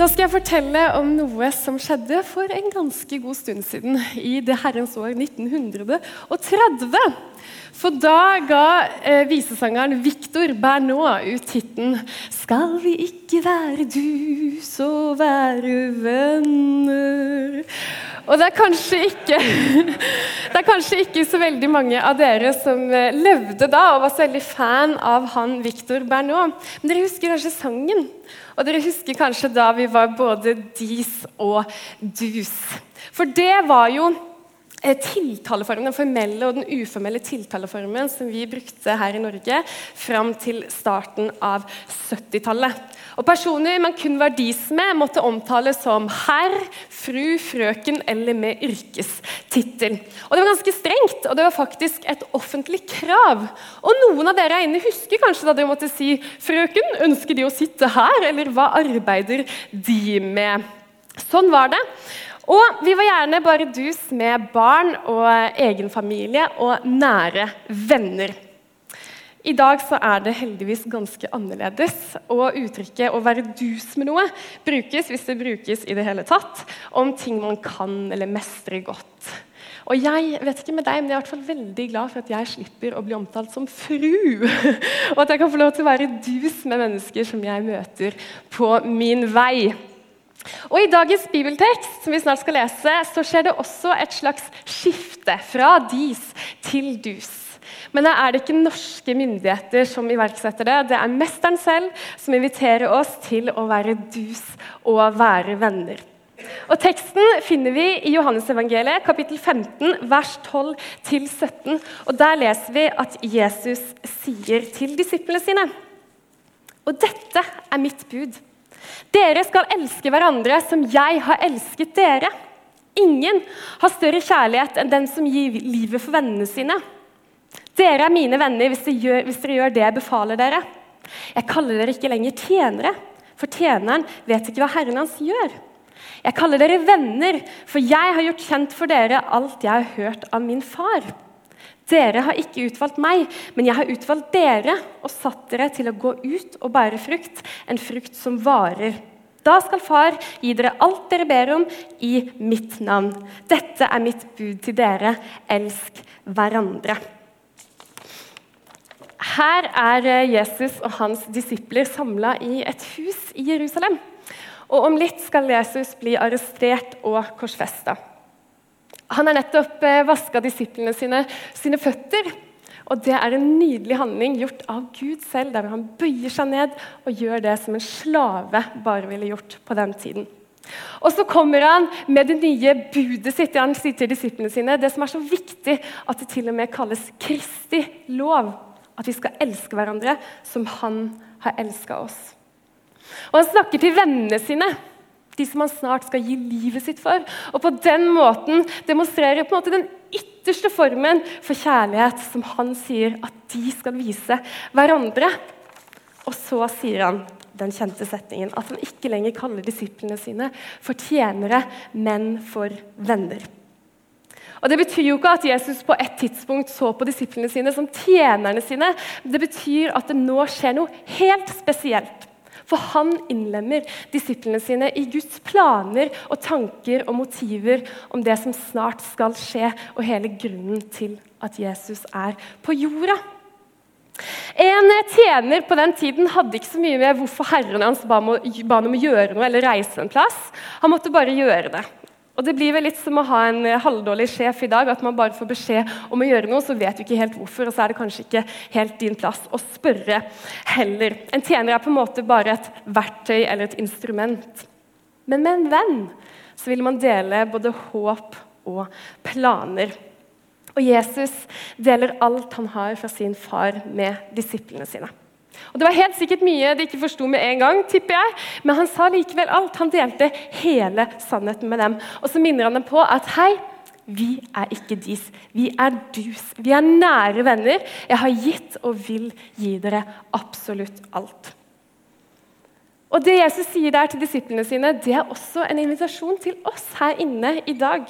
Nå skal jeg fortelle om noe som skjedde for en ganske god stund siden. I det herrens år 1930. For da ga eh, visesangeren Victor Bernot ut hiten 'Skal vi ikke være dus og være venner'? Og det er, kanskje ikke, det er kanskje ikke så veldig mange av dere som eh, levde da og var så veldig fan av han Victor Bernot. Men dere husker kanskje sangen? Og dere husker kanskje da vi var både dis og dus. For det var jo tiltaleformen, den formelle og den uformelle tiltaleformen som vi brukte her i Norge fram til starten av 70-tallet. Og Personer man kun var dis med, måtte omtales som herr, fru, frøken eller med yrkestittel. Og Det var ganske strengt, og det var faktisk et offentlig krav. Og Noen av dere inne husker kanskje da dere måtte si 'frøken, ønsker de å sitte her', eller 'hva arbeider de med'? Sånn var det. Og vi var gjerne bare dus med barn og egen familie og nære venner. I dag så er det heldigvis ganske annerledes, og uttrykket 'å være dus med noe' brukes hvis det brukes i det hele tatt, om ting man kan eller mestrer godt. Og jeg vet ikke med deg, men jeg er i hvert fall veldig glad for at jeg slipper å bli omtalt som fru. Og at jeg kan få lov til å være dus med mennesker som jeg møter på min vei. Og I dagens bibeltekst som vi snart skal lese, så skjer det også et slags skifte fra dis til dus. Men da er det ikke norske myndigheter som iverksetter det. Det er mesteren selv som inviterer oss til å være dus og være venner. Og Teksten finner vi i Johannesevangeliet, kapittel 15, vers 12-17. Og Der leser vi at Jesus sier til disiplene sine Og dette er mitt bud. Dere skal elske hverandre som jeg har elsket dere. Ingen har større kjærlighet enn den som gir livet for vennene sine. Dere er mine venner hvis dere, gjør, hvis dere gjør det jeg befaler dere. Jeg kaller dere ikke lenger tjenere, for tjeneren vet ikke hva herren hans gjør. Jeg kaller dere venner, for jeg har gjort kjent for dere alt jeg har hørt av min far. Dere har ikke utvalgt meg, men jeg har utvalgt dere og satt dere til å gå ut og bære frukt, en frukt som varer. Da skal Far gi dere alt dere ber om i mitt navn. Dette er mitt bud til dere. Elsk hverandre. Her er eh, Jesus og hans disipler samla i et hus i Jerusalem. Og Om litt skal Jesus bli arrestert og korsfesta. Han har nettopp eh, vaska disiplene sine, sine føtter. Og Det er en nydelig handling gjort av Gud selv, der han bøyer seg ned og gjør det som en slave bare ville gjort på den tiden. Og Så kommer han med det nye budet sitt. Han sier til disiplene sine det som er så viktig at det til og med kalles Kristi lov. At vi skal elske hverandre som han har elska oss. Og Han snakker til vennene sine, de som han snart skal gi livet sitt for. Og på den måten demonstrerer på en måte den ytterste formen for kjærlighet som han sier at de skal vise hverandre. Og så sier han den kjente setningen at han ikke lenger kaller disiplene sine for tjenere, men for venner. Og Det betyr jo ikke at Jesus på et tidspunkt så på disiplene sine som tjenerne sine. Det betyr at det nå skjer noe helt spesielt. For han innlemmer disiplene sine i Guds planer og tanker og motiver om det som snart skal skje, og hele grunnen til at Jesus er på jorda. En tjener på den tiden hadde ikke så mye med hvorfor herren hans ba ham om å gjøre noe eller reise en plass. Han måtte bare gjøre det. Og Det blir vel litt som å ha en eh, halvdårlig sjef i dag. At man bare får beskjed om å gjøre noe, så vet du ikke helt hvorfor. Og så er det kanskje ikke helt din plass å spørre heller. En tjener er på en måte bare et verktøy eller et instrument. Men med en venn så vil man dele både håp og planer. Og Jesus deler alt han har fra sin far med disiplene sine. Og Det var helt sikkert mye de ikke forsto med en gang, tipper jeg, men han sa likevel alt. Han delte hele sannheten med dem. Og så minner han dem på at hei, Vi er ikke dis, vi er dus. Vi er nære venner. Jeg har gitt og vil gi dere absolutt alt. Og Det Jesus sier der til disiplene sine, det er også en invitasjon til oss her inne i dag.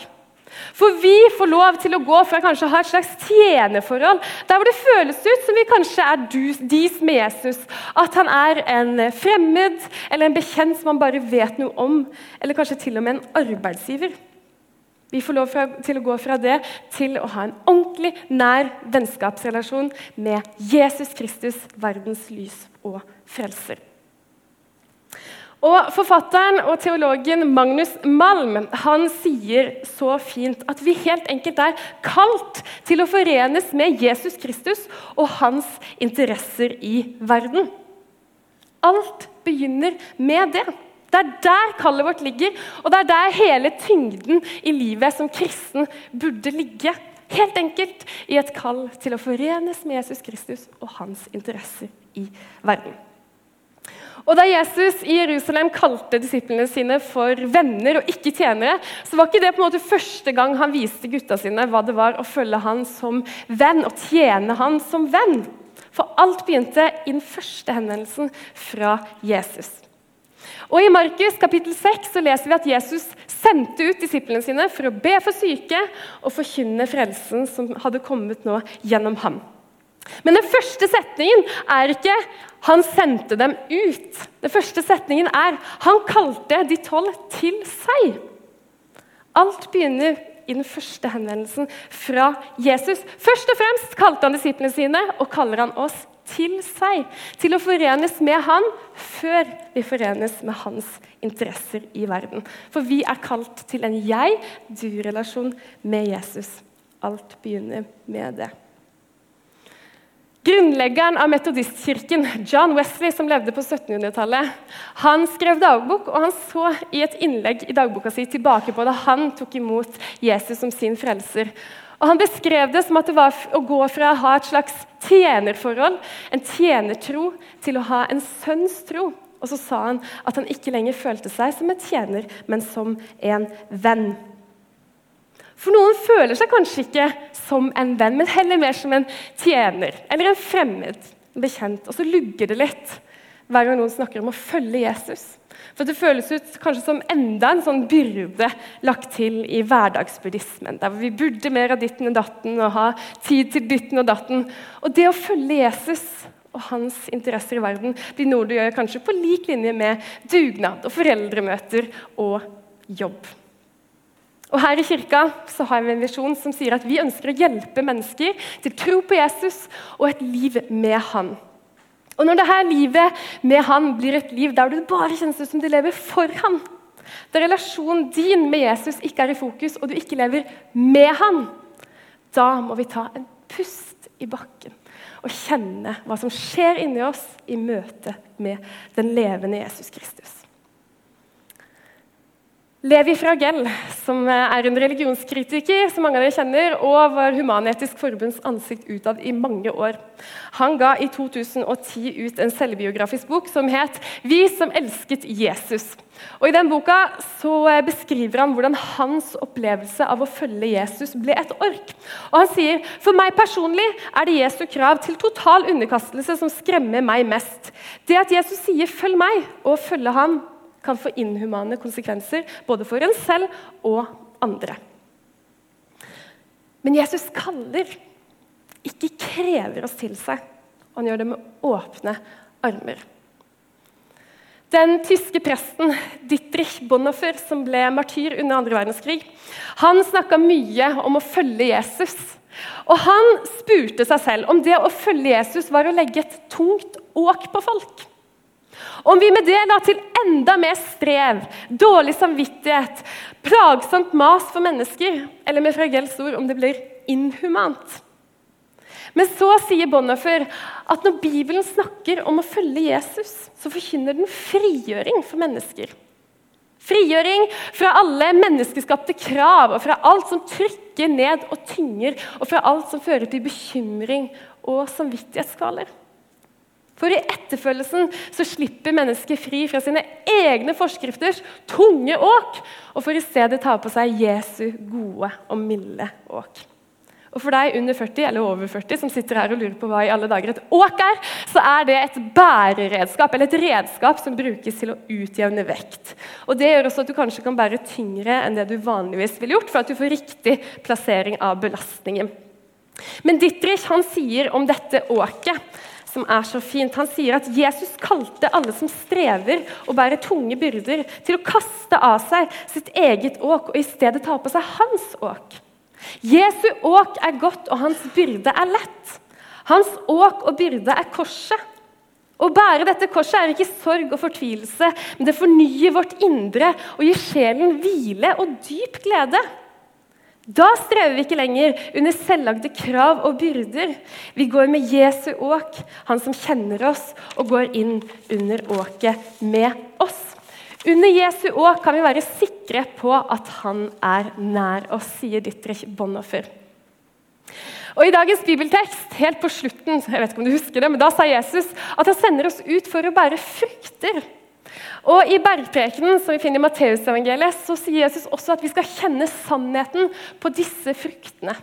For vi får lov til å gå fra kanskje å ha et slags tjenerforhold, der hvor det føles ut som vi kanskje er dis med Jesus, at han er en fremmed eller en bekjent som man bare vet noe om, eller kanskje til og med en arbeidsgiver. Vi får lov til å gå fra det til å ha en ordentlig nær vennskapsrelasjon med Jesus Kristus, verdens lys og frelser. Og Forfatteren og teologen Magnus Malm han sier så fint at vi helt enkelt er kalt til å forenes med Jesus Kristus og hans interesser i verden. Alt begynner med det. Det er der kallet vårt ligger, og det er der hele tyngden i livet som kristen burde ligge. Helt enkelt i et kall til å forenes med Jesus Kristus og hans interesser i verden. Og Da Jesus i Jerusalem kalte disiplene sine for venner og ikke tjenere, så var ikke det på en måte første gang han viste gutta sine hva det var å følge han som venn og tjene han som venn. For alt begynte i den første henvendelsen fra Jesus. Og I Markus kapittel 6 så leser vi at Jesus sendte ut disiplene sine for å be for syke og forkynne frelsen som hadde kommet nå gjennom ham. Men den første setningen er ikke 'han sendte dem ut'. Den første setningen er 'han kalte de tolv til seg'. Alt begynner i den første henvendelsen fra Jesus. Først og fremst kalte han disiplene sine, og kaller han oss til seg. Til å forenes med han før vi forenes med hans interesser i verden. For vi er kalt til en jeg-du-relasjon med Jesus. Alt begynner med det. Grunnleggeren av metodistkirken, John Wesley, som levde på 1700-tallet, han skrev dagbok, og han så i et innlegg i dagboka si tilbake på da han tok imot Jesus som sin frelser. Og Han beskrev det som at det var å gå fra å ha et slags tjenerforhold, en tjenertro, til å ha en sønns tro. Og så sa han at han ikke lenger følte seg som en tjener, men som en venn. For noen føler seg kanskje ikke som en venn, men heller mer som en tjener eller en fremmed en bekjent. Og så lugger det litt hver gang noen snakker om å følge Jesus. For Det føles ut kanskje som enda en sånn byrde lagt til i hverdagsbuddhismen. Der vi burde mer av ditten og datten og ha tid til ditten og datten. Og det å følge Jesus og hans interesser i verden blir noe du gjør kanskje på lik linje med dugnad og foreldremøter og jobb. Og Her i kirka så har vi en visjon som sier at vi ønsker å hjelpe mennesker til tro på Jesus og et liv med Han. Og Når dette livet med Han blir et liv der du bare kjennes ut som du lever for Han, der relasjonen din med Jesus ikke er i fokus, og du ikke lever med Han, da må vi ta en pust i bakken og kjenne hva som skjer inni oss i møte med den levende Jesus Kristus. Levi Fragell, som er en religionskritiker som mange av dere kjenner, og var Human-Etisk Forbunds ansikt utad i mange år. Han ga i 2010 ut en selvbiografisk bok som het 'Vi som elsket Jesus'. Og I den boka så beskriver han hvordan hans opplevelse av å følge Jesus ble et ork. Og Han sier for meg personlig er det Jesu krav til total underkastelse som skremmer meg mest. Det at Jesus sier 'følg meg' og 'følge ham', kan få inhumane konsekvenser både for en selv og andre. Men Jesus kaller, ikke krever oss til seg. Han gjør det med åpne armer. Den tyske presten Dietrich Bonhoeffer, som ble martyr under andre verdenskrig, han snakka mye om å følge Jesus. Og Han spurte seg selv om det å følge Jesus var å legge et tungt åk på folk. Om vi med det la til enda mer strev, dårlig samvittighet, plagsomt mas for mennesker, eller med Fragels ord om det blir inhumant. Men så sier Bonhoeffer at når Bibelen snakker om å følge Jesus, så forkynner den frigjøring for mennesker. Frigjøring fra alle menneskeskapte krav og fra alt som trykker ned og tynger, og fra alt som fører til bekymring og samvittighetskvaler. For i etterfølgelsen så slipper mennesket fri fra sine egne forskrifter, tunge åk, og får i stedet ta på seg Jesu gode og milde åk. Og For deg under 40 eller over 40 som sitter her og lurer på hva i alle dager et åk er, så er det et bæreredskap, eller et redskap som brukes til å utjevne vekt. Og Det gjør også at du kanskje kan bære tyngre enn det du vanligvis ville gjort, for at du får riktig plassering av belastningen. Men Dittrich han sier om dette åket som er så fint. Han sier at Jesus kalte alle som strever og bærer tunge byrder, til å kaste av seg sitt eget åk og i stedet ta på seg hans åk. Jesu åk er godt, og hans byrde er lett. Hans åk og byrde er korset. Å bære dette korset er ikke sorg og fortvilelse, men det fornyer vårt indre og gir sjelen hvile og dyp glede. Da strever vi ikke lenger under selvlagde krav og byrder. Vi går med Jesu åk, han som kjenner oss, og går inn under åket med oss. Under Jesu åk kan vi være sikre på at han er nær oss, sier Dietrich Bonhoeffer. Og I dagens bibeltekst, helt på slutten, jeg vet ikke om du husker det, men da sa Jesus at han sender oss ut for å bære frukter. Og I bergprekenen som vi finner i Matteusevangeliet, så sier Jesus også at vi skal kjenne sannheten på disse fruktene.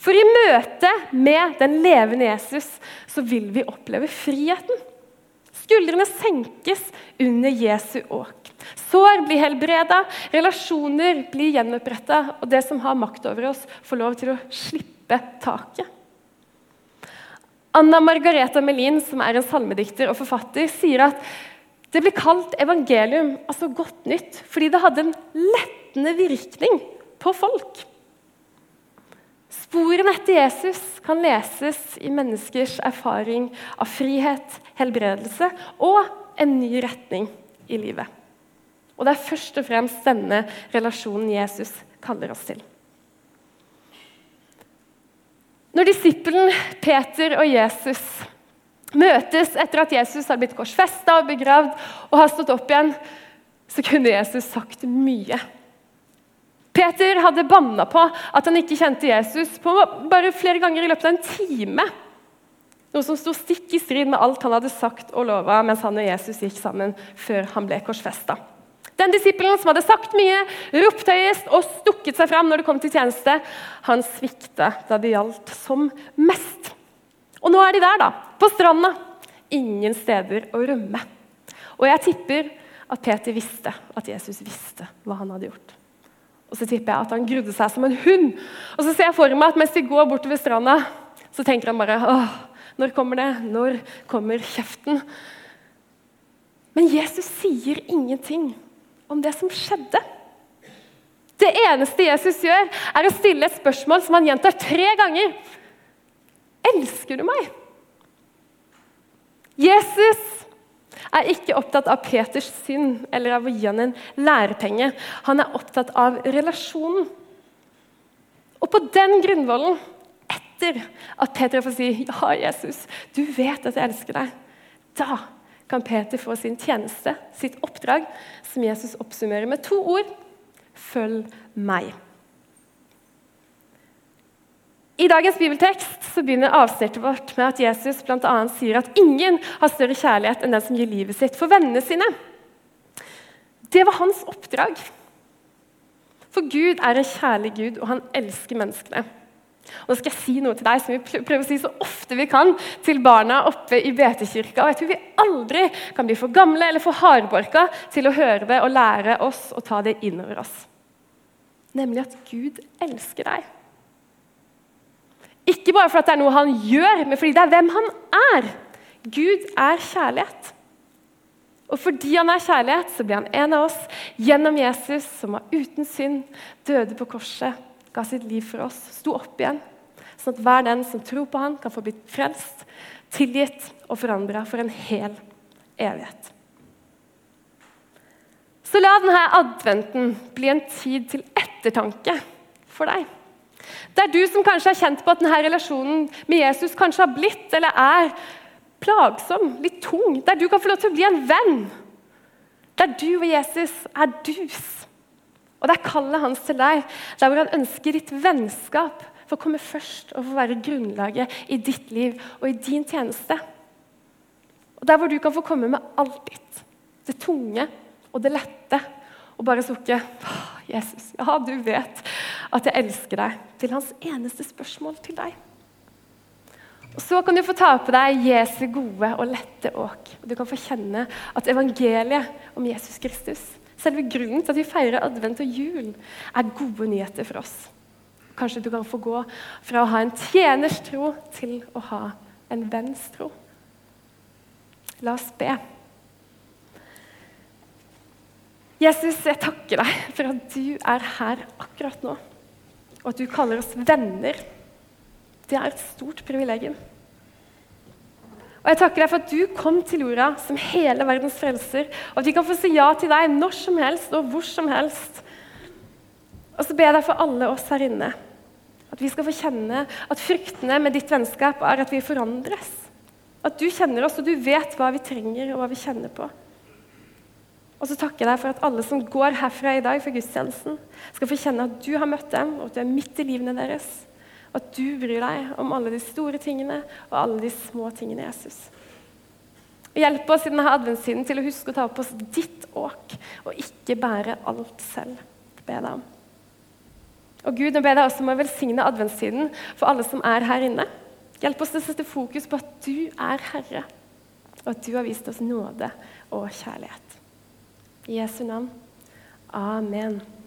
For i møte med den levende Jesus så vil vi oppleve friheten. Skuldrene senkes under Jesu åk. Sår blir helbreda, relasjoner blir gjenoppretta, og det som har makt over oss, får lov til å slippe taket. Anna Margareta Melin, som er en salmedikter og forfatter, sier at det blir kalt evangelium, altså godt nytt, fordi det hadde en lettende virkning på folk. Sporene etter Jesus kan leses i menneskers erfaring av frihet, helbredelse og en ny retning i livet. Og Det er først og fremst denne relasjonen Jesus kaller oss til. Når disippelen Peter og Jesus møtes etter at Jesus har blitt korsfesta og begravd og har stått opp igjen, så kunne Jesus sagt mye. Peter hadde banna på at han ikke kjente Jesus på bare flere ganger i løpet av en time. Noe som sto stikk i strid med alt han hadde sagt og lova mens han og Jesus gikk sammen før han ble korsfesta. Den disippelen som hadde sagt mye, ropt høyest og stukket seg fram når det kom til tjeneste, han svikta da det gjaldt som mest. Og nå er de der, da. På stranda. Ingen steder å rømme. Og jeg tipper at Peter visste at Jesus visste hva han hadde gjort. Og så tipper jeg at han grudde seg som en hund. Og så ser jeg for meg at mens de går bortover stranda, så tenker han bare åh, når kommer det? Når kommer kjeften? Men Jesus sier ingenting om det som skjedde. Det eneste Jesus gjør, er å stille et spørsmål som han gjentar tre ganger. Elsker du meg? Jesus er ikke opptatt av Peters synd eller av å gi han en lærepenge. Han er opptatt av relasjonen. Og på den grunnvollen, etter at Peter får si 'Ja, Jesus, du vet at jeg elsker deg', da kan Peter få sin tjeneste, sitt oppdrag, som Jesus oppsummerer med to ord 'Følg meg'. I dagens bibeltekst så begynner avsnittet vårt med at Jesus annet sier at ingen har større kjærlighet enn den som gir livet sitt for vennene sine. Det var hans oppdrag. For Gud er en kjærlig Gud, og han elsker menneskene. Og nå skal jeg si noe til deg som vi prøver å si så ofte vi kan til barna oppe i Betekirka. Og jeg tror vi aldri kan bli for gamle eller for hardbarka til å høre det og lære oss å ta det innover oss. Nemlig at Gud elsker deg. Ikke bare fordi det er noe han gjør, men fordi det er hvem han er. Gud er kjærlighet. Og fordi han er kjærlighet, så blir han en av oss gjennom Jesus, som var uten synd, døde på korset, ga sitt liv for oss, sto opp igjen, sånn at hver den som tror på han kan få blitt frelst, tilgitt og forandra for en hel evighet. Så la denne adventen bli en tid til ettertanke for deg. Det er du som kanskje har kjent på at denne relasjonen med Jesus kanskje har blitt eller er plagsom, litt tung. Der du kan få lov til å bli en venn. Der du og Jesus er dus. Og det er kallet hans til deg, der hvor han ønsker ditt vennskap for å komme først og få være grunnlaget i ditt liv og i din tjeneste. Og Der hvor du kan få komme med alt ditt, det tunge og det lette, og bare sukke Jesus, ja, du vet at jeg elsker deg, til hans eneste spørsmål til deg. Og Så kan du få ta på deg Jesu gode og lette åk. Du kan få kjenne at evangeliet om Jesus Kristus, selve grunnen til at vi feirer advent og jul, er gode nyheter for oss. Kanskje du kan få gå fra å ha en tjeners tro til å ha en venns tro. La oss be. Jesus, jeg takker deg for at du er her akkurat nå, og at du kaller oss venner. Det er et stort privilegium. Og jeg takker deg for at du kom til jorda som hele verdens frelser, og at vi kan få si ja til deg når som helst og hvor som helst. Og så ber jeg deg for alle oss her inne, at vi skal få kjenne at fruktene med ditt vennskap er at vi forandres. At du kjenner oss, og du vet hva vi trenger, og hva vi kjenner på. Og så takker jeg deg for at alle som går herfra i dag for gudstjenesten, skal få kjenne at du har møtt dem, og at du er midt i livene deres. Og at du bryr deg om alle de store tingene og alle de små tingene, Jesus. Hjelp oss i denne adventstiden til å huske å ta på oss ditt åk, og ikke bære alt selv. Be deg om. Og Gud, nå ber jeg deg også om å velsigne adventstiden for alle som er her inne. Hjelp oss til å sette fokus på at du er Herre, og at du har vist oss nåde og kjærlighet. I Jesu navn. Amen.